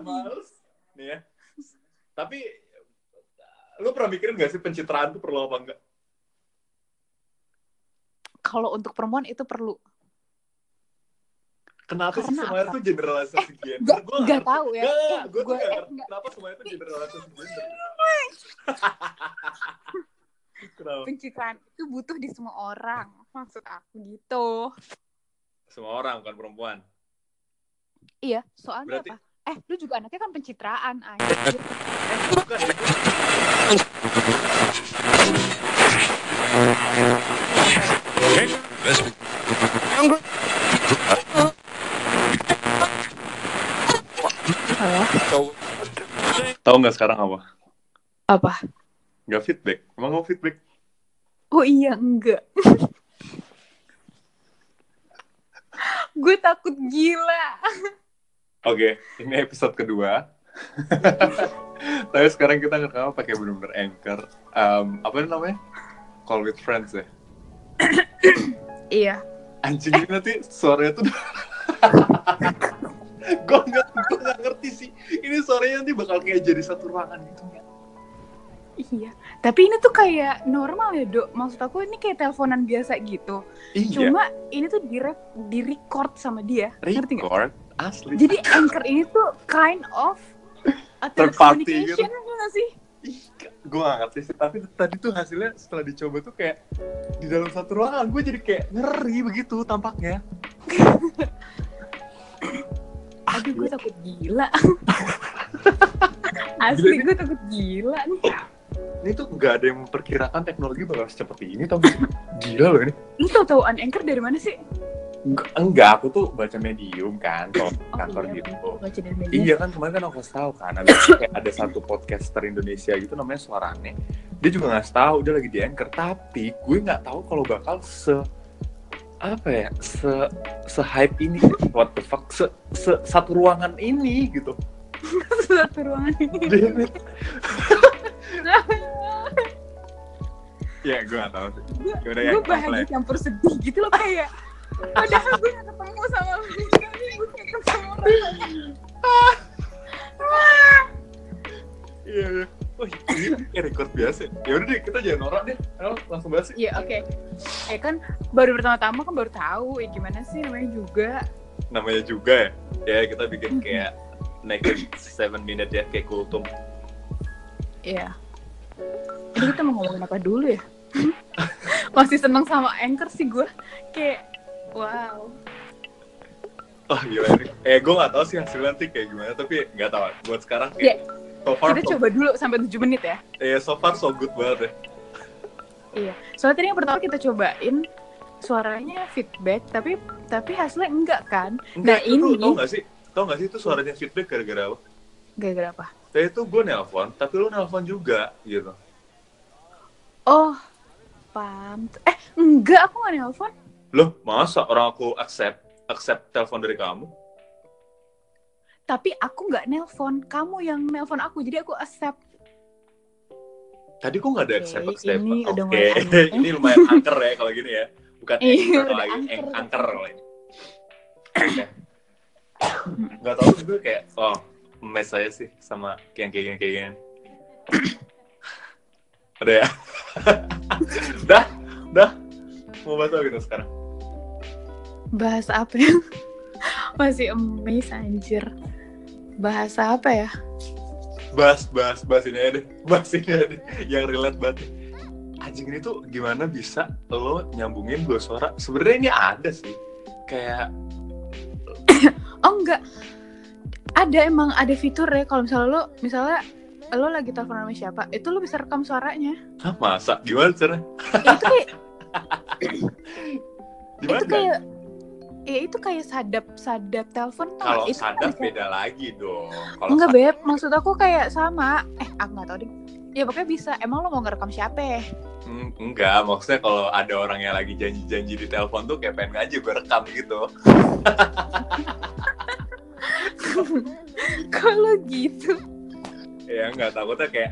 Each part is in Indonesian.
Males. Nih ya. Tapi lu pernah mikirin gak sih pencitraan tuh perlu apa enggak? Kalau untuk perempuan itu perlu. Kenapa sih Karena semuanya apa? tuh generalisasi gender? Gak, Gua gak tahu ya. Gak, Eh, gue tuh gua- gak eh, ngerti kenapa semuanya tuh generalisasi gender. Kenapa? Pencitraan itu butuh di semua orang. Maksud aku gitu. Semua orang bukan perempuan. Iya, soalnya Berarti- apa? Eh, lu juga anaknya kan pencitraan, anjir. Tahu nggak sekarang apa? Apa? Nggak feedback. Emang mau feedback? Oh iya, enggak. Gue takut gila. Oke, ini episode kedua. Tapi sekarang kita ngerekam pakai bener-bener anchor. Um, apa namanya? Call with friends ya. Iya. Anjing ini nanti suaranya tuh. gue nggak, gue nggak ngerti sih. Ini suaranya nanti bakal kayak jadi satu ruangan gitu. Iya. Tapi ini tuh kayak normal ya, Dok. Maksud aku ini kayak teleponan biasa gitu. Iya. Cuma ini tuh di di record sama dia. Ngerti nggak? Asli. Jadi anchor ini tuh kind of a Third party gitu. nggak sih? gue gak ngerti sih tapi tadi tuh hasilnya setelah dicoba tuh kayak di dalam satu ruangan gue jadi kayak ngeri begitu tampaknya Aduh, gue takut gila. Asli gue takut gila nih. ini tuh nggak ada yang memperkirakan teknologi bakal secepat ini tau gak gila loh ini Lu tau tauan anchor dari mana sih? Nggak- enggak aku tuh baca medium kan kalau Oh, kantor iya, gitu. Baca. Iya kan kemarin kan aku tahu kan ada ada satu podcaster Indonesia gitu namanya Suarane. Dia juga ngasih tahu dia lagi di anchor tapi gue nggak tahu kalau bakal se apa ya se se hype ini what the fuck se, se satu ruangan ini gitu. Satu ruangan ini. Damn it. ya gue nggak tahu sih. gue gue bahagia campur sedih gitu loh kayak padahal gue ketemu sama lu sekali gue ketemu orang Iya. iya. Oh, ini kayak record biasa. Ya udah deh, kita jangan norak deh. Ayo, langsung bahas. Iya oke ya kan baru pertama-tama kan baru tahu ya gimana sih namanya juga namanya juga ya ya kita bikin kayak naked seven minute ya kayak kultum Iya Jadi kita mau ngomongin apa dulu ya masih seneng sama anchor sih gue kayak wow. Oh gila ini. Eh gue gak tahu sih hasilnya nanti kayak gimana tapi nggak tahu. Buat sekarang Ya, kayak so far kita so, coba dulu sampai 7 menit ya. Eh, so far so good banget ya. Iya, soalnya tadi yang pertama kita cobain suaranya feedback, tapi tapi hasilnya enggak kan? enggak Nah, itu tuh, ini- tau gak sih? Tau gak sih itu suaranya feedback gara-gara apa? Gara-gara apa? Tadi itu gue nelpon tapi lu nelpon juga gitu. Oh, paham. Eh, enggak, aku nggak nelpon. Loh masa orang aku accept accept telepon dari kamu? Tapi aku nggak nelpon. Kamu yang nelpon aku, jadi aku accept. tadi kok nggak ada Oke, accept accept? ini oke udah mulai aneh. ini lumayan angker ya kalau gini ya. Bukan Iya, udah lagi angker. ang- angker kalau ini. Nggak tahu sih gue kayak oh mes saya sih sama yang kayak gini kayak gini udah ya? Dah dah. Mau bahas apa gitu sekarang Bahas apa ya? Masih amazed anjir. Bahas apa ya? bahas bahas bahas ini aja deh bahas ini aja deh yang relate banget anjing ini tuh gimana bisa lo nyambungin dua suara sebenarnya ini ada sih kayak Oh enggak. Ada emang ada fitur ya kalau misalnya lo misalnya lo lagi telepon sama siapa, itu lo bisa rekam suaranya. Hah, masa gimana caranya Ya, itu kayak itu kayak ya itu kayak sadap sadap telepon kalau nggak? Kan sadap bisa- beda lagi dong. Kalau enggak sadap- beb. Maksud aku kayak sama. Eh aku nggak tahu deh. Ya pokoknya bisa. Emang lo mau ngerekam siapa? Ya? Hmm, enggak. Maksudnya kalau ada orang yang lagi janji-janji di telepon tuh kayak pengen aja gue rekam gitu. Kalau gitu. Ya enggak. Takutnya kayak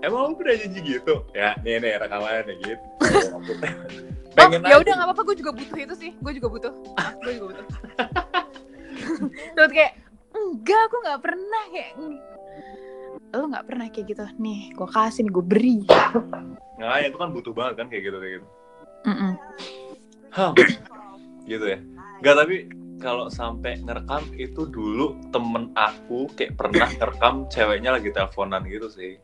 emang lu udah janji gitu? Ya nih nih rekamannya nih gitu oh ya udah nggak apa-apa gue juga butuh itu sih gue juga butuh gue juga butuh terus kayak enggak aku nggak pernah kayak lo nggak pernah kayak gitu nih gue kasih nih gue beri Nah, itu kan butuh banget kan kayak gitu kayak gitu. Hah, gitu ya. Enggak tapi kalau sampai ngerekam itu dulu temen aku kayak pernah ngerekam ceweknya lagi teleponan gitu sih.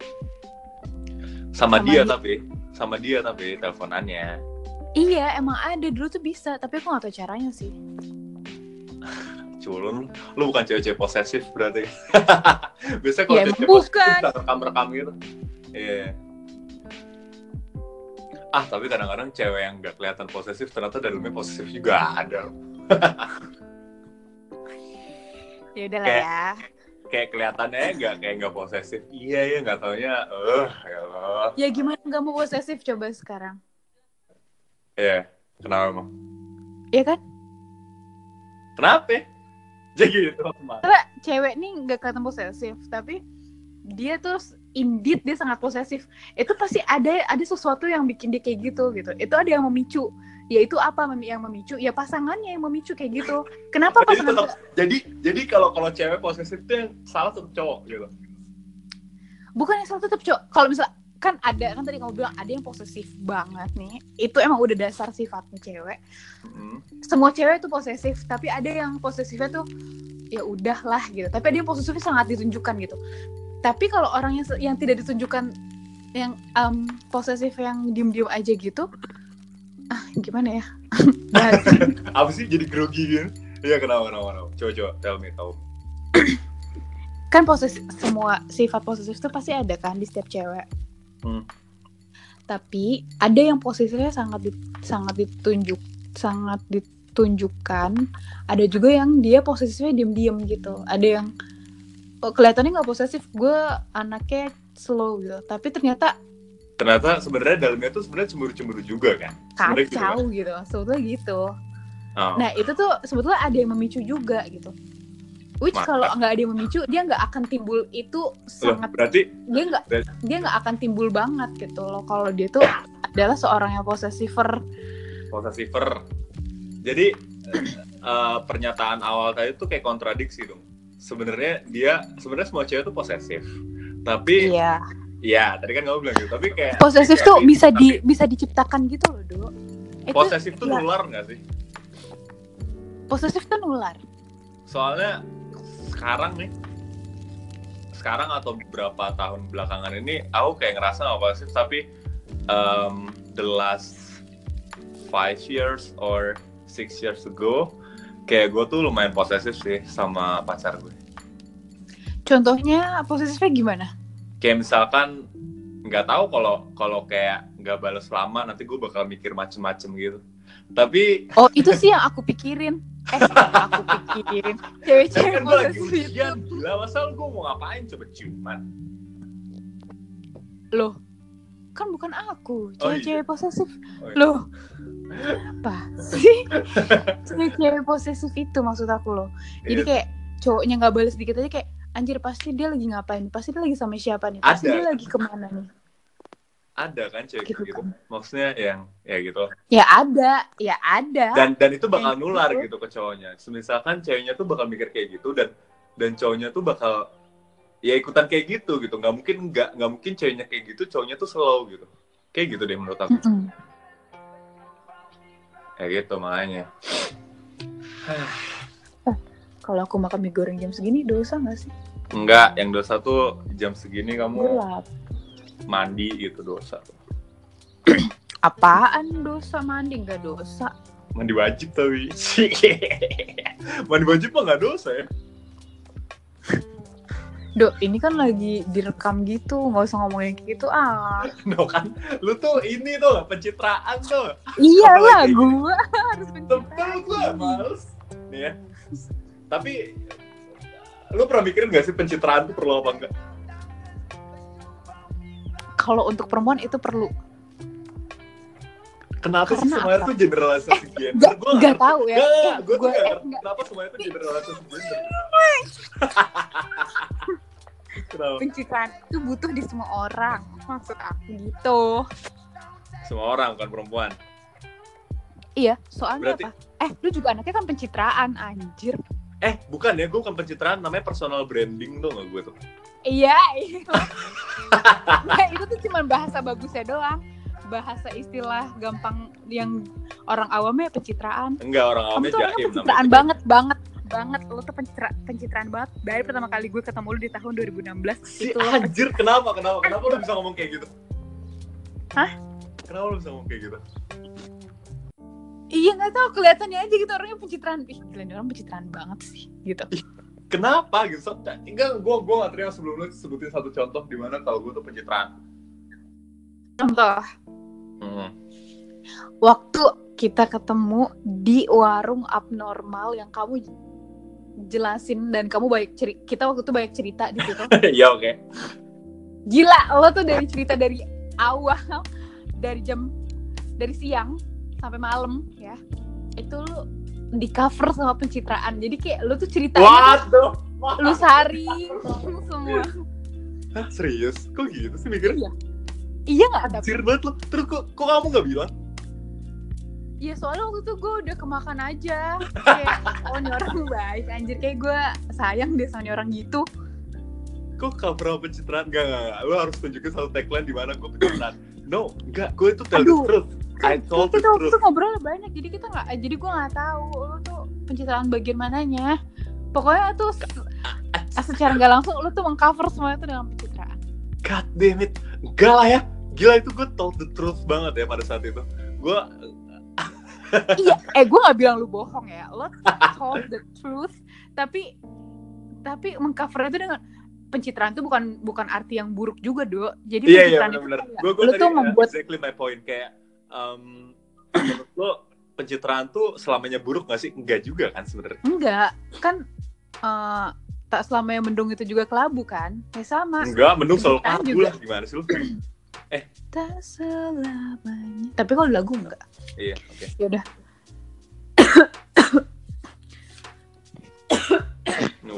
Sama, Sama dia dia. tapi, sama dia tapi teleponannya. Iya emang ada dulu tuh bisa tapi aku nggak tahu caranya sih Culun, lu bukan cewek-cewek posesif berarti. Biasanya kalau Ya, cewek bukan. rekam-rekam gitu. Iya. Ah, tapi kadang-kadang cewek yang gak kelihatan posesif ternyata dalamnya posesif juga ada. ya udah lah ya Kayak kelihatannya gak kayak gak posesif. Iya ya, gak taunya. Eh, ya Allah. ya gimana nggak mau posesif coba sekarang Iya, kenapa emang? Iya kan? Kenapa? Jadi gitu, karena cewek nih nggak kelihatan posesif tapi dia tuh indeed dia sangat posesif. Itu pasti ada ada sesuatu yang bikin dia kayak gitu gitu. Itu ada yang memicu. Ya itu apa yang memicu? Ya pasangannya yang memicu kayak gitu. Kenapa Jadi pasangan tetap, jadi jadi kalau kalau cewek posesif itu yang salah satu cowok gitu. bukan yang salah tetap cowok. Kalau misal kan ada kan tadi kamu bilang ada yang posesif banget nih itu emang udah dasar sifatnya cewek Mm. semua cewek itu posesif tapi ada yang posesifnya tuh ya udahlah gitu tapi ada yang posesifnya sangat ditunjukkan gitu tapi kalau orang yang yang tidak ditunjukkan yang um, posesif yang diem-diem aja gitu ah gimana ya Bahas. Apa sih jadi grogi gitu? Iya kenapa kenapa kenapa? Coba coba tell me tau. kan posesif semua sifat posesif itu pasti ada kan di setiap cewek Hmm. tapi ada yang posesifnya sangat di- sangat ditunjuk sangat ditunjukkan ada juga yang dia posesifnya diem-diem gitu ada yang oh, kelihatannya nggak posesif gue anaknya slow gitu tapi ternyata Ternyata sebenarnya dalamnya tuh sebenarnya cemburu-cemburu juga kan? Gitu kan? kacau gitu sebetulnya gitu Oh. nah itu tuh sebetulnya ada yang memicu juga gitu which kalau nggak ada yang memicu dia nggak akan timbul itu Loh, sangat berarti dia nggak dia nggak akan timbul banget gitu loh kalau dia tuh adalah seorang yang posesiver posesiver. Jadi eh, pernyataan awal tadi tuh kayak kontradiksi dong. Sebenarnya dia sebenarnya semua cewek tuh posesif. Tapi iya ya tadi kan kamu bilang gitu. Tapi kayak posesif tuh tapi- bisa di tapi bisa diciptakan gitu loh dok itu posesif tuh ya. nular nggak sih? posesif tuh nular Soalnya sekarang nih. Sekarang atau beberapa tahun belakangan ini aku kayak ngerasa nggak posesif tapi um, the last five years or six years ago kayak gue tuh lumayan posesif sih sama pacar gue contohnya posesifnya gimana? Kayak misalkan nggak tahu kalau kalau kayak nggak balas lama nanti gue bakal mikir macem-macem gitu. Tapi oh itu sih yang aku pikirin eh aku pikirin cewek-cewek kan gue lagi ujian gila masa gue mau ngapain? Coba ciuman. Loh kan bukan aku. Oh, cewek-cewek posesif. Oh, iya. loh apa sih? Cewek-cewek posesif itu maksud aku loh. Jadi Iya. kayak cowoknya nggak balas dikit aja kayak anjir pasti dia lagi ngapain? Pasti dia lagi sama siapa nih? Pasti Ada. dia lagi ke mana nih ada kan cewek Gitu. gitu, kan. maksudnya yang ya gitu ya ada ya ada. Dan dan itu bakal Kayak nular gitu. gitu ke cowoknya. Misalkan ceweknya tuh bakal mikir kayak gitu dan dan cowoknya tuh bakal ya ikutan kayak gitu gitu. Nggak mungkin nggak nggak mungkin ceweknya kayak gitu cowoknya tuh slow gitu. Kayak gitu deh menurut aku. Mm-mm. kayak gitu makanya. Kalau aku makan mie goreng jam segini dosa nggak sih? Enggak yang dosa tuh jam segini kamu. Gelap mandi gitu dosa. Apaan dosa mandi? Nggak dosa. Mandi wajib tapi. Mandi wajib mah nggak dosa ya. Dok, ini kan lagi direkam gitu, nggak usah ngomongin kayak gitu ah. no kan? Lu tuh ini tuh pencitraan tuh. Iyalah, Apalagi- gue harus mencintai. gue males. Nih ya. Tapi lu pernah mikirin gak sih pencitraan tuh perlu apa enggak Kalau untuk perempuan itu perlu. kenapa sih Karena semuanya apa? tuh generalisasi gender Gak, Gua gak tahu ya. Gak, Eh, gue tuh gua- gak eh, ngerti nggak. kenapa semuanya tuh generalisasi gender Pencitraan itu butuh di semua orang. Maksud aku gitu. semua orang bukan perempuan Iya, soalnya Berarti- apa? Eh, lu juga anaknya kan pencitraan, anjir. Eh, bukan ya, gue bukan pencitraan, namanya personal branding tuh nggak gue tuh. Iya, iya. Nah, itu tuh cuma bahasa bagusnya doang. Bahasa istilah gampang yang orang awamnya pencitraan. Enggak, orang Kamu awamnya tuh orangnya jaim pencitraan banget, banget, banget. Lo tuh pencitra, pencitraan banget. Dari pertama kali gue ketemu lu di tahun 2016 Si itu. lo anjir, kenapa? Kenapa? Kenapa lu bisa ngomong kayak gitu? Hah? Kenapa lu bisa ngomong kayak gitu? Iya nggak tahu kelihatannya aja gitu orangnya pencitraan. Ih, gila ini orang pencitraan banget sih, gitu. Kenapa gitu? So, enggak, gue gue nggak terima sebelum lu sebutin satu contoh di mana kalau gue tuh pencitraan. Contoh, Hmm. waktu kita ketemu di warung abnormal yang kamu jelasin dan kamu baik cerita kita waktu itu banyak cerita di situ ya oke. gila lo tuh dari cerita dari awal dari jam dari siang sampai malam ya itu lu di cover sama pencitraan jadi kayak lu tuh ceritanya Waduh. lu saring semua Hah, serius? Kok gitu sih mikirnya? Iya. iya nggak tapi Anjir banget lo. Terus kok, kok kamu gak bilang? Iya soalnya waktu itu gue udah kemakan aja Kayak oh ini orang baik Anjir kayak gue sayang deh sama orang gitu Kok cover sama pencitraan? Enggak, enggak, enggak. Lo harus tunjukin satu tagline di mana gue pencitraan. No, enggak. Gue itu tell Aduh. the truth. Kan kita waktu itu ngobrol banyak Jadi kita nggak Jadi gue nggak tahu Lo tuh pencitraan bagian mananya Pokoknya tuh se- Secara nggak langsung Lo tuh mengcover semuanya tuh dengan pencitraan God damn it. Enggak lah ya. Gila itu gue told the truth banget ya pada saat itu. Gue Iya Eh gue nggak bilang lu bohong ya Lo told the truth Tapi Tapi mengcovernya tuh dengan pencitraan tuh bukan bukan arti yang buruk juga do jadi Iya iya pencitraan itu benar-benar. kayak Gue gue lu tadi tuh uh, membuat exactly my point kayak um, menurut lo pencitraan tuh selamanya buruk gak sih? Enggak juga kan sebenarnya. Enggak, kan eh, tak selama yang mendung itu juga kelabu kan? Ya sama. Enggak, mendung selalu juga. lah gimana sih lo? Tak selamanya. Tapi kalau lagu enggak. iya, oke. Ya udah.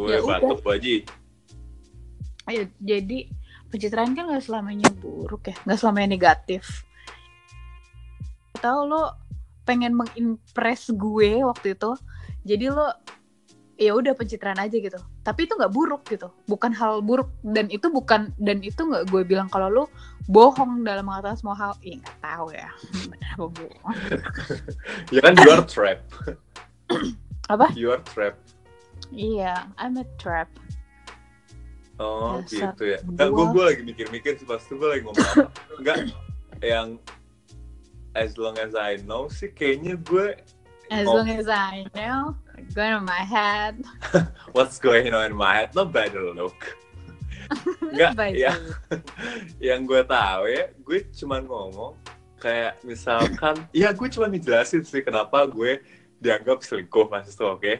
Gue Ya udah. batuk Bu Haji. Ayo, jadi pencitraan kan nggak selamanya buruk ya, nggak selamanya negatif. Tahu lo pengen mengimpress gue waktu itu, jadi lo ya udah pencitraan aja gitu. Tapi itu nggak buruk gitu, bukan hal buruk dan itu bukan dan itu nggak gue bilang kalau lo bohong dalam mengatakan semua hal. Ih nggak tahu ya, benar apa bohong. Ya kan you are trapped. Apa? You are trapped. Iya, I'm a trap. Oh Dasar gitu ya. Gue gue lagi mikir-mikir sih pas itu gue lagi ngomong apa. Enggak, yang as long as I know sih kayaknya gue As Oh. long as I know, going on my head. what's going on in my head not by the look. Enggak, By ya. yang gue tahu ya, gue cuma ngomong kayak misalkan, ya gue cuma ngejelasin sih kenapa gue dianggap selingkuh itu oke.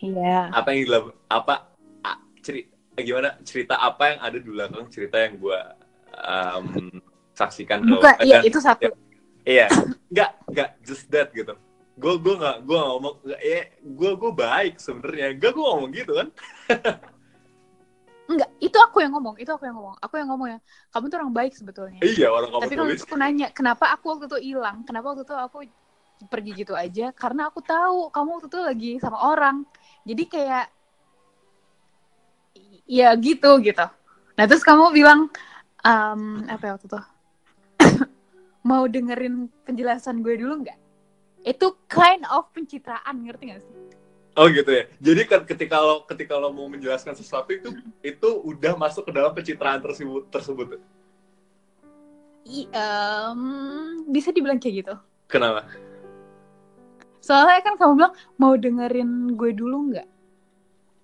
Iya. Apa yang dilakukan, apa a- ceri, gimana cerita apa yang ada di belakang cerita yang gue um, saksikan. Bukan, iya itu satu. Iya, nggak nggak just that gitu. Gue gue nggak gue nggak ngomong nggak ya gue gue baik sebenarnya. Gak gue ngomong gitu kan? Enggak, itu aku yang ngomong, itu aku yang ngomong. Aku yang ngomong ya, kamu tuh orang baik sebetulnya. Iya orang kamu Tapi kalau aku nanya, kenapa aku waktu itu hilang? Kenapa waktu itu aku pergi gitu aja? Karena aku tahu kamu waktu itu lagi sama orang. Jadi kayak ya gitu gitu. Nah terus kamu bilang em, apa ya waktu itu? Mau dengerin penjelasan gue dulu nggak? Itu kind of pencitraan, ngerti gak sih? Oh gitu ya. Jadi kan ketika lo ketika lo mau menjelaskan sesuatu itu itu udah masuk ke dalam pencitraan tersebut tersebut. I, em, bisa dibilang kayak gitu. Kenapa? Soalnya kan kamu bilang mau dengerin gue dulu nggak?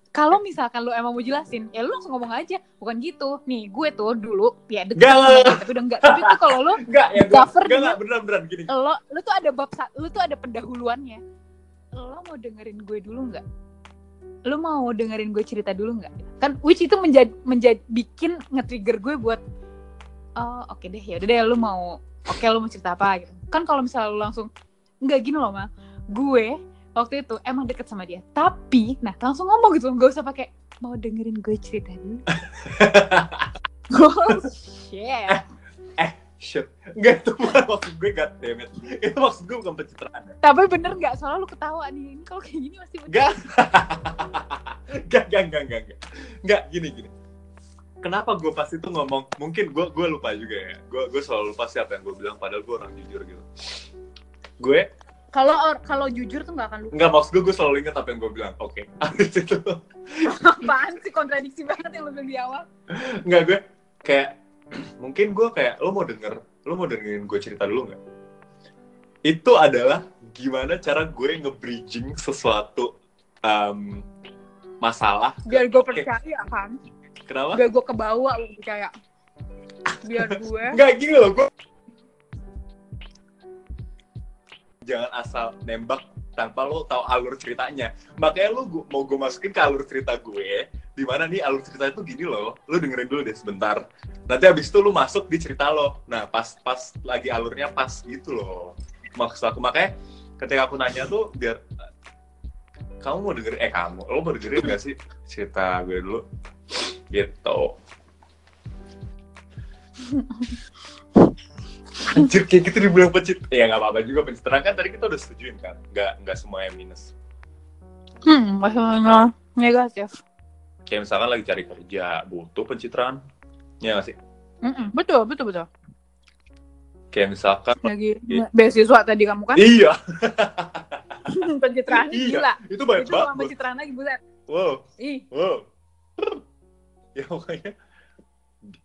Kalau misalkan lu emang mau jelasin, ya lu langsung ngomong aja. Bukan gitu. Nih, gue tuh dulu ya deket dia, tapi udah enggak. Tapi tuh kalau lu Enggak ya gue Cover enggak enggak beneran beneran gini. lo lu tuh ada bab lu tuh ada pendahuluannya. Lo mau dengerin gue dulu nggak? Lu mau dengerin gue cerita dulu nggak? Kan which itu menjadi menjadi bikin nge-trigger gue buat oh oke deh ya udah deh lu mau oke lu mau cerita apa gitu. Kan kalau misalnya lu langsung nggak gini loh, Ma. Gue waktu itu emang deket sama dia. Tapi nah langsung ngomong gitu, nggak usah pakai mau dengerin gue cerita dulu. oh shit. shit enggak itu bukan maksud gue god damn it itu maksud gue bukan pencitraan ya. Tapi bener nggak? Soalnya lu ketawa nih. Ini kalau kayak gini masih bener. enggak enggak enggak enggak enggak enggak enggak gini gini kenapa gue pas itu ngomong mungkin gue gue lupa juga ya gue gue selalu lupa siapa yang gue bilang padahal gue orang jujur gitu gue Kalau kalau jujur tuh nggak akan lupa. Enggak, maksud gue, gue selalu ingat apa yang gue bilang. Oke. Habis itu, Apaan sih kontradiksi banget yang lu bilang di awal? enggak gue kayak, mungkin gue kayak, lo mau denger, lo mau dengerin gue cerita dulu nggak? Itu adalah gimana cara gue nge-bridging sesuatu um, masalah. Biar gue percaya kan. Kenapa? Biar gue kebawa lu percaya. Biar gue. Enggak, gini loh, gue jangan asal nembak tanpa lo tahu alur ceritanya. Makanya lo gu- mau gue masukin ke alur cerita gue, di mana nih alur cerita itu gini loh. Lo dengerin dulu deh sebentar. Nanti abis itu lo masuk di cerita lo. Nah, pas pas lagi alurnya pas gitu loh. Maksud aku makanya ketika aku nanya tuh biar kamu mau dengerin eh kamu lo mau dengerin gak sih cerita gue dulu gitu Anjir kayak gitu dibilang pencit ya nggak apa-apa juga pencitraan kan tadi kita udah setujuin kan? Nggak nggak semuanya minus. Hmm, maksudnya negatif. kayak misalkan lagi cari kerja butuh pencitraan. Ya nggak sih? Mm-mm, betul, betul, betul. kayak misalkan Lagi Iya. beasiswa tadi kamu kan? iya. Pencitraan iya. gila. itu banyak banget. pencitraan lagi buset. wow. Ih, wow. Ya makanya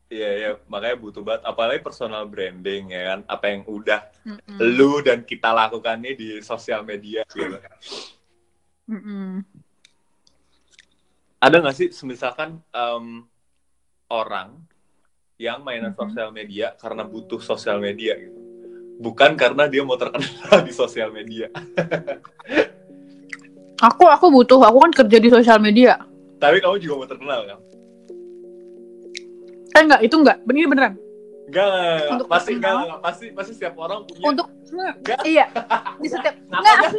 Iya, ya, makanya butuh banget. Apalagi personal branding, ya kan? Apa yang udah mm-mm, lu dan kita lakukan nih di sosial media, gitu. mm-mm. ada nggak sih misalkan em, orang yang mainan Mhm. sosial media karena butuh sosial media gitu bukan karena dia mau terkenal di sosial media Aku aku butuh, aku kan kerja di sosial media. tapi kamu juga mau terkenal kan Eh enggak, itu enggak. Ini beneran. enggak enggak, enggak. Untuk pasti enggak, enggak, pasti pasti setiap orang punya Untuk Enggak. iya, di setiap Kenapa enggak. enggak?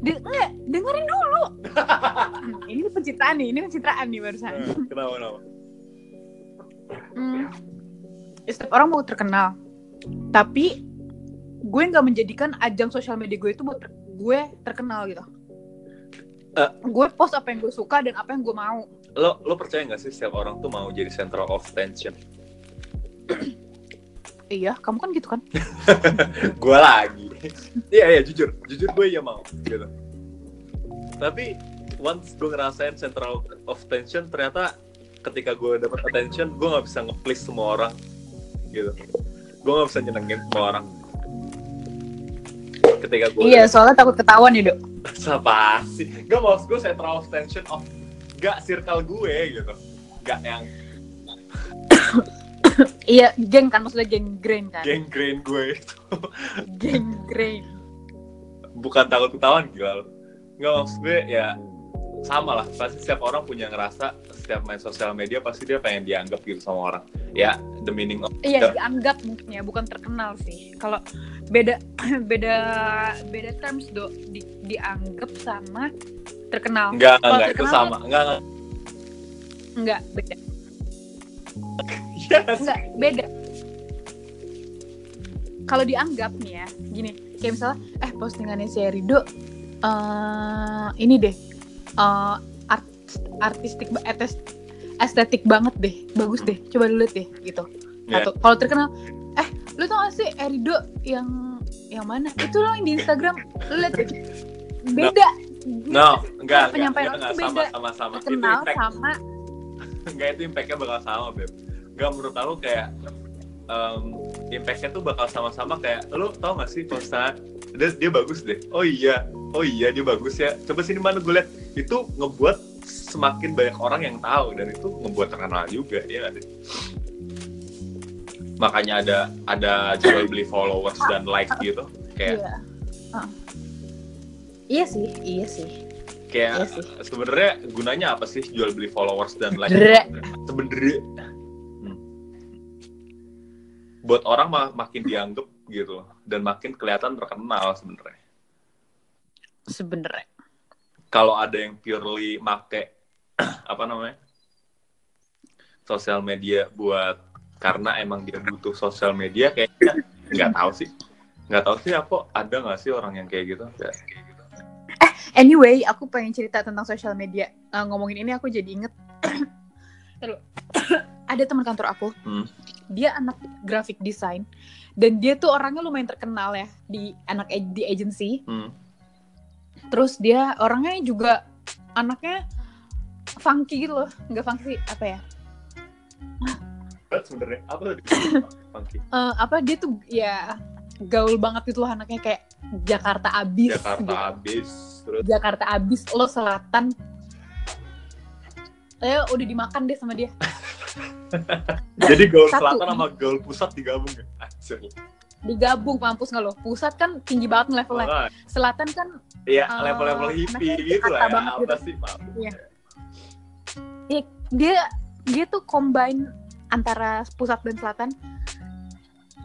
Di, enggak, dengerin dulu. Hmm, ini pencitraan nih, ini pencitraan nih barusan. Eh, kenapa kenapa Hmm. Setiap orang mau terkenal. Tapi gue nggak menjadikan ajang sosial media gue itu buat ter- gue terkenal gitu. Eh. gue post apa yang gue suka dan apa yang gue mau. Lo lo percaya nggak sih setiap orang tuh mau jadi central of attention? Iya, kamu kan gitu kan? gue lagi. Iya iya jujur. Jujur gue iya mau gitu. Tapi once gue ngerasain central of attention ternyata ketika gue dapet attention gue nggak bisa nge-please semua orang gitu. Gue nggak bisa nyenengin semua orang. Ketika gue Iya, soalnya takut ketahuan ya, Dok. apa sih? Gak maksud gue central of attention of gak circle gue gitu gak yang Iya, geng kan maksudnya geng grain kan. geng grain gue itu Geng grain. bukan takut ketahuan gila lo nggak maksud gue ya sama lah pasti setiap orang punya ngerasa setiap main sosial media pasti dia pengen dianggap gitu sama orang ya the meaning of Iya, dianggap mungkin ya, bukan terkenal sih. Kalau beda beda beda terms do di, dianggap sama terkenal. enggak Kalau enggak itu sama enggak enggak Enggak, beda. Yes. Enggak, beda. Kalau dianggap nih ya, gini, kayak misalnya, eh postingannya si Rido, eh ini deh, eh art, artistik, etes, estetik banget deh, bagus deh, coba lu lihat deh, gitu. Ya. Atau kalau terkenal, eh lu tau gak sih Erido yang yang mana? Itu loh yang di Instagram, lu lihat deh. Beda. No enggak enggak, Penyampaian enggak, enggak, tuh sama sama sama itu impact. sama enggak itu impactnya bakal sama beb. Enggak menurut aku kayak um, impactnya tuh bakal sama-sama kayak lu tau gak sih postingan dia, dia bagus deh. Oh iya oh iya dia bagus ya. Coba sini mana gue liat itu ngebuat semakin banyak orang yang tahu dan itu ngebuat terkenal juga ya sih? Makanya ada ada jual beli followers dan like gitu kayak Iya. Ah. Iya sih, iya sih. kayak Iya sih. sebenarnya gunanya apa sih jual beli followers dan like sebenarnya Hmm. buat orang ma- makin dianggap gitu dan makin kelihatan terkenal sebenarnya Sebenernya. kalau ada yang purely make apa namanya sosial media buat karena emang dia butuh sosial media kayaknya nggak tahu sih nggak tahu sih apa ada nggak sih orang yang kayak gitu Nggak. Anyway, aku pengen cerita tentang sosial media. Eh, ngomongin ini aku jadi inget. Ada teman kantor aku, Hmm. dia anak graphic design dan dia tuh orangnya lumayan terkenal ya di anak di agency. Hmm. Terus dia orangnya juga anaknya funky gitu loh, nggak funky sih apa ya? Sebenarnya apa Funky Eh, apa dia tuh ya gaul banget gitu loh anaknya kayak Jakarta abis. Jakarta gitu. habis terus Jakarta abis lo selatan. Eh udah dimakan deh sama dia. jadi gaul Satu. selatan sama gaul pusat digabung ya Anjir. Digabung mampus nggak lo? Pusat kan tinggi banget levelnya. Makanya, Selatan kan Iya, Eh, level-level hippie gitu lah ya. banget Apa gitu. sih, maaf. Iya. dia dia tuh combine antara pusat dan selatan.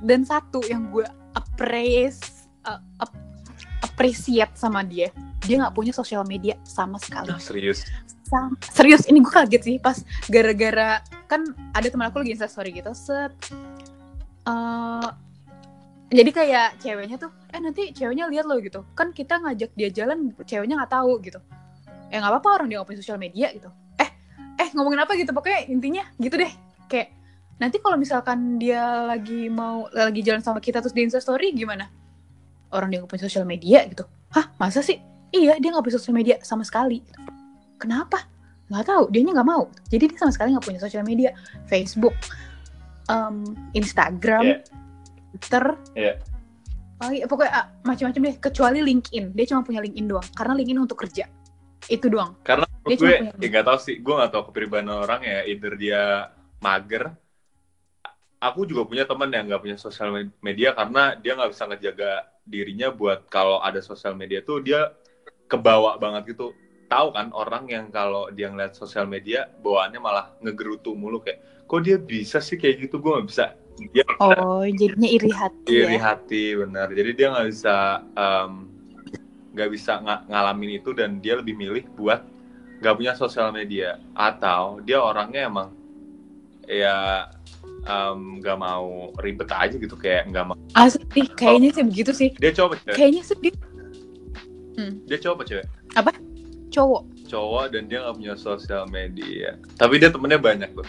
Dan satu yang gue appraise uh, ap- appreciate sama dia, dia nggak punya sosial media sama sekali. Nah, serius. Sam- serius ini gue kaget sih pas gara-gara kan ada teman aku lagi insta story gitu set Eh, jadi kayak ceweknya tuh eh nanti ceweknya lihat lo gitu. Kan kita ngajak dia jalan ceweknya nggak tahu gitu. Ya nggak apa-apa orang dia nggak punya sosial media gitu. Eh eh ngomongin apa gitu? Pokoknya intinya gitu deh. Kayak nanti kalau misalkan dia lagi mau lagi jalan sama kita terus di insta story gimana? Orang dia nggak punya sosial media gitu. Hah masa sih iya dia nggak punya sosial media sama sekali. Kenapa? Nggak tahu dianya nggak mau. Jadi dia sama sekali nggak punya sosial media. Facebook em, Instagram Iya. Twitter. Iya. oh, iya, pokoknya ah, macam-macam deh. Kecuali LinkedIn. Dia cuma punya LinkedIn doang. Karena LinkedIn untuk kerja. Itu doang. Karena Dia gue, ya gak tau sih, gue gak tau kepribadian orang ya, either dia mager. Aku juga punya teman yang gak punya sosial media karena dia gak bisa ngejaga dirinya buat kalau ada sosial media tuh dia kebawa banget gitu. Tahu kan orang yang kalau dia ngeliat sosial media bawaannya malah ngegerutu mulu kayak, kok dia bisa sih kayak gitu, gue gak bisa. Dia oh jadinya iri hati iri ya hati benar. Jadi dia nggak bisa nggak bisa nga- ngalamin itu dan dia lebih milih buat nggak punya sosial media. Atau dia orangnya emang ya nggak mau ribet aja gitu kayak nggak mau asli kayaknya sih begitu sih. Dia coba cewek kayaknya sih dia dia coba cewek? Cowok. Cowok dan dia nggak punya sosial media. Tapi dia temennya banyak tuh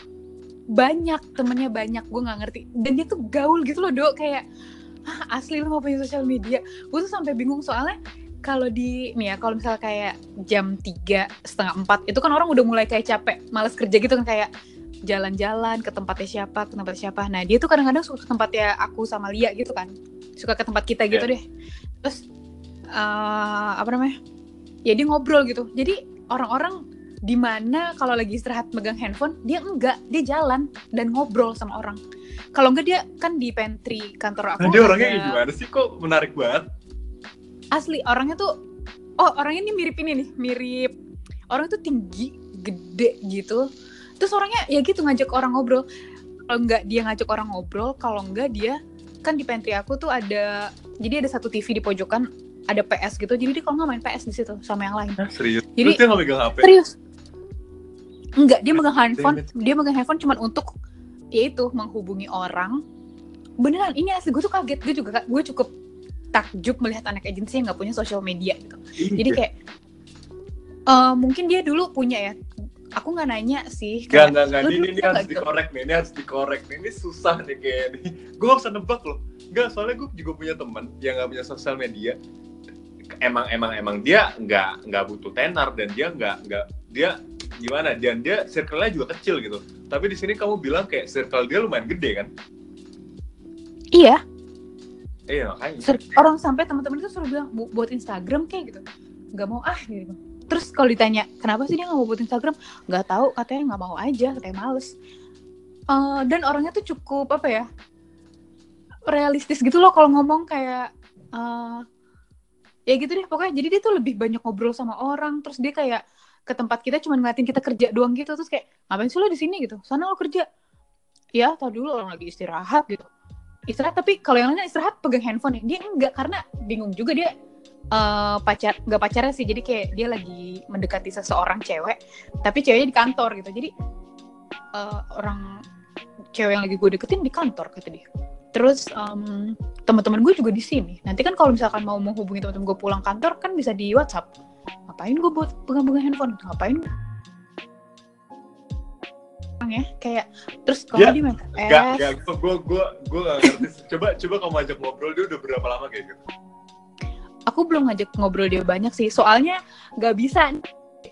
banyak temennya banyak gue nggak ngerti. Dan dia tuh gaul gitu loh dok. Kayak ah, asli lu mau punya sosial media? Gue tuh sampai bingung soalnya kalau di nih ya kalau misalnya kayak jam tiga setengah empat itu kan orang udah mulai kayak capek males kerja gitu kan kayak jalan-jalan ke tempatnya siapa ke tempatnya siapa. Nah dia tuh kadang-kadang suka ke tempatnya aku sama Lia gitu kan. Suka ke tempat kita gitu deh. Terus eh, apa namanya? Ya dia ngobrol gitu. Jadi orang-orang di mana kalau lagi istirahat megang handphone dia enggak. Dia jalan dan ngobrol sama orang. Kalau enggak dia kan di pantry kantor aku. Nah, dia orangnya ada- kayak gimana sih? Kok menarik banget? Asli orangnya tuh oh orangnya ini mirip ini nih mirip. Orang tuh tinggi gede gitu. Terus orangnya ya gitu ngajak orang ngobrol. Kalau enggak dia ngajak orang ngobrol. Kalau enggak dia kan di pantry aku tuh ada jadi ada satu TV di pojokan ada PS gitu jadi dia kalau nggak main PS di situ sama yang lain Hah, serius Jadi- terus dia nggak megang HP serius enggak dia megang handphone dia megang handphone cuma untuk ya itu menghubungi orang beneran ini asli gue tuh kaget gue juga gue cukup takjub melihat anak agensi yang nggak punya sosial media gitu jadi Iya. kayak eh, mungkin dia dulu punya ya aku nggak nanya sih Gak, kayak, gak, gak. lu Ini, ini harus nggak gitu? dikorek nih. Ini harus dikorek nih. Ini susah nih kayak nih. Gue gak bisa nebak loh. Gak, soalnya gue juga punya teman yang gak punya sosial media. Emang, emang, emang dia nggak nggak butuh tenar dan dia nggak nggak dia gimana? Dan dia circle-nya juga kecil gitu. Tapi di sini kamu bilang kayak circle dia lumayan gede kan? iya Iya makanya. ser- orang sampai teman-teman itu suruh bilang "Bu- buat Instagram kayak gitu nggak mau ah gitu terus kalau ditanya kenapa sih dia nggak mau buat Instagram nggak tahu katanya nggak mau aja katanya males Eh, dan orangnya tuh cukup apa ya realistis gitu loh kalau ngomong kayak eh, ya gitu deh pokoknya jadi dia tuh lebih banyak ngobrol sama orang terus dia kayak ke tempat kita cuma ngeliatin kita kerja doang gitu terus kayak ngapain sih lo di sini? gitu. Sana lo kerja. Ya tau dulu orang lagi istirahat gitu. Istirahat tapi kalau yang lainnya istirahat pegang handphone ya. Dia enggak karena bingung juga dia eh, pacar nggak pacarnya sih. Jadi kayak dia lagi mendekati seseorang cewek tapi ceweknya di kantor gitu. Jadi eh, orang cewek yang lagi gue deketin di kantor kata dia terus um, teman-teman gue juga di sini. Nanti kan kalau misalkan mau menghubungi teman-teman gue pulang kantor kan bisa di WhatsApp. Ngapain gue buat pegang-pegang handphone? Ngapain? Ya kayak terus kalau Ya, dia main Gak, PS gak, gue, gue, gue, gue gak ngerti. Coba, coba kamu ajak ngobrol dia udah berapa lama kayak gitu? aku belum ngajak ngobrol dia banyak sih. Soalnya nggak bisa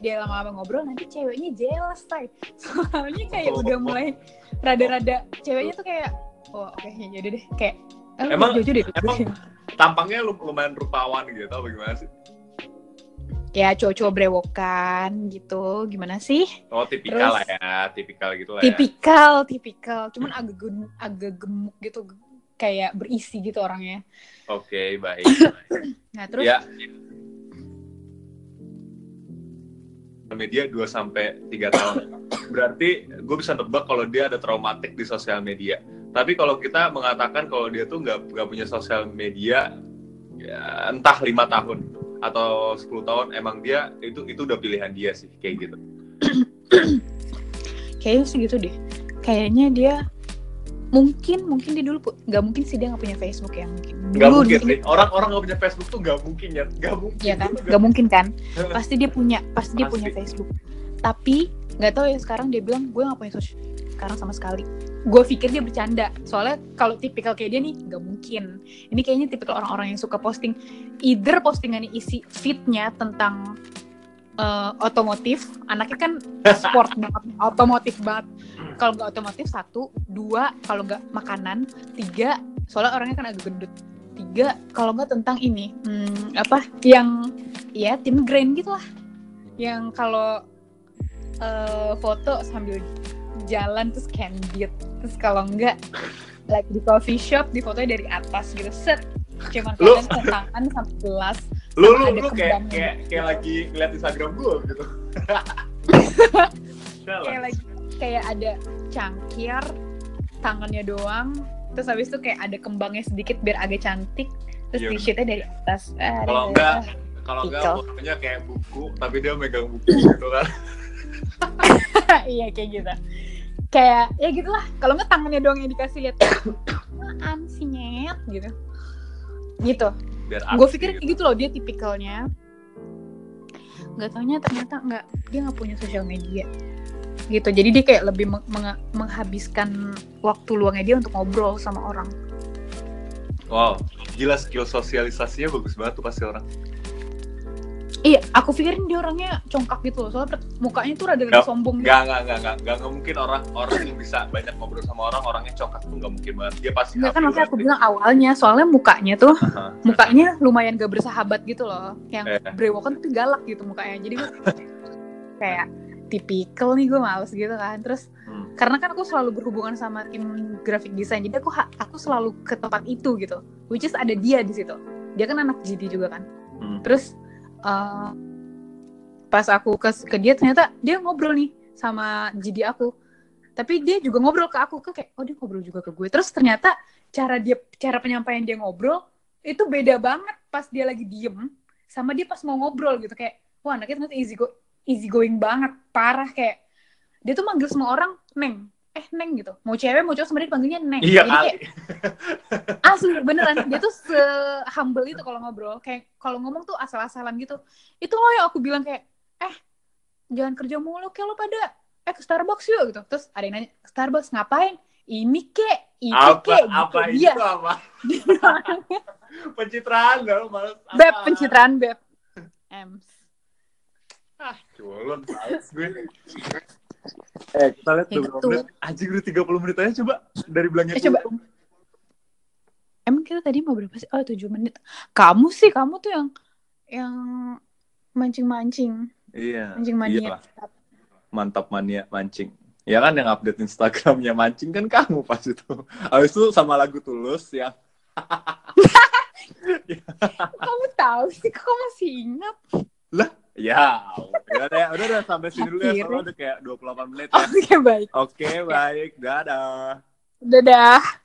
dia lama-lama ngobrol nanti ceweknya jealous tay soalnya kayak Oh. udah mulai rada-rada ceweknya tuh kayak oh oke ya udah deh kayak eh, Emang- jauh deh emang- Tampangnya lu- lumayan rupawan gitu, atau bagaimana sih? ya cowok-cowok brewokan gitu gimana sih Oh, tipikal Terus- lah ya, tipikal gitu lah ya. tipikal tipikal cuman agak gen- agak gemuk gitu kayak berisi gitu orangnya Oke, baik. nah terus Ya. Media 2 sampai 3 tahun. Berarti gue bisa nebak kalau dia ada traumatik di sosial media. Tapi kalau kita mengatakan kalau dia tuh nggak nggak punya sosial media, ya entah lima tahun atau 10 tahun, emang dia itu itu udah pilihan dia sih kayak gitu. kayaknya sih gitu deh kayaknya dia mungkin mungkin dia dulu nggak mungkin sih dia nggak punya Facebook ya mungkin Nggak mungkin. Orang-orang nggak punya Facebook tuh nggak mungkin ya, nggak mungkin. Iya kan? Itu Gak mungkin kan? nggak- Pasti dia punya, pasti dia Pasti. punya Facebook. Tapi nggak tahu ya sekarang dia bilang gue nggak punya sosial sekarang sama sekali. Gue pikir dia bercanda. Soalnya kalau tipikal kayak dia nih nggak mungkin. Ini kayaknya tipikal orang-orang yang suka posting. Either postingannya isi feednya tentang eh, otomotif. Anaknya kan sport banget, otomotif banget. Kalau nggak otomotif satu, dua kalau nggak makanan, tiga soalnya orangnya kan agak gendut. Tiga kalau nggak tentang ini hmm, apa yang ya tim grand gitu lah yang kalau eh, foto sambil jalan terus candid terus kalau enggak like di coffee shop di fotonya dari atas gitu set cuman Lu- kalian tangan sampai gelas lu lu lu kayak kayak gitu. kayak lagi ngeliat Instagram gue gitu. Kayak lagi kayak ada cangkir tangannya doang terus habis itu kayak ada kembangnya sedikit biar agak cantik terus Iya. t-shirtnya dari atas Ah, Kalau enggak, kalau enggak Pikal. fotonya kayak buku, tapi dia megang buku gitu kan. iya kayak gitu. Kayak ya gitulah. Kalau nggak tangannya doang yang dikasih lihat apaan sih nyet? Gitu. Gitu. Gue pikir gitu. kayak gitu loh dia tipikalnya. Nggak taunya ternyata nggak dia nggak punya sosial media. Gitu. Jadi dia kayak lebih meng- meng- menghabiskan waktu luangnya dia untuk ngobrol sama orang. Wow, gila skill sosialisasinya bagus banget tuh pasti orang. Iya aku pikirin dia orangnya congkak gitu loh soalnya mukanya tuh rada-rada sombong gitu. Enggak, enggak, enggak, enggak, enggak mungkin orang orang yang bisa banyak ngobrol sama orang, orangnya congkak tuh enggak mungkin banget. Dia pasti Enggak kan maksudnya aku bilang awalnya soalnya mukanya tuh mukanya lumayan gak bersahabat gitu loh yang Eh. brewokan tuh galak gitu mukanya jadi gue kayak tipikal nih gue males gitu kan terus Hmm. karena kan aku selalu berhubungan sama tim graphic design jadi aku aku selalu ke tempat itu gitu which is ada dia di situ dia kan anak GD juga kan Hmm. terus eh, pas aku ke ke dia ternyata dia ngobrol nih sama GD aku. Tapi dia juga ngobrol ke aku ke kayak oh dia ngobrol juga ke gue. Terus ternyata cara dia cara penyampaian dia ngobrol itu beda banget pas dia lagi diem sama dia pas mau ngobrol gitu. Kayak wah anaknya ternyata easy go easy going banget parah. Kayak dia tuh manggil semua orang neng eh neng gitu. Mau cewek mau cowok sama dia dipanggilnya neng. Iya Jadi kayak, asli beneran. Dia tuh se humble itu kalau ngobrol. Kayak kalau ngomong tuh asal-asalan gitu. Itu loh yang aku bilang kayak eh jangan kerja mulu kayak lo pada eh ke Starbucks yuk gitu. Terus ada yang nanya "Ke Starbucks ngapain? Ini kek itu Apa kek apa gitu. Dia- itu apa? Pencitraan lu males. beb Apa? pencitraan beb. Ems. Ah, culun gue. Eh, kita lihat gitu. menit. Anjing udah 30 menit aja coba dari bilangnya Eh, coba. Emang kita tadi mau berapa sih? Oh, 7 menit. Kamu sih, kamu tuh yang yang mancing-mancing, Iya. mancing mania. Iyalah. Mantap mania mancing. Ya kan yang update Instagramnya mancing kan kamu pas itu. Habis itu sama lagu Tulus yang Kamu tahu sih, kok kamu masih ingat? Ya udah deh, udah udah sampai sini dulu ya soalnya udah kayak 28 menit ya. Oke, baik. Oke, baik. Dadah. Dadah.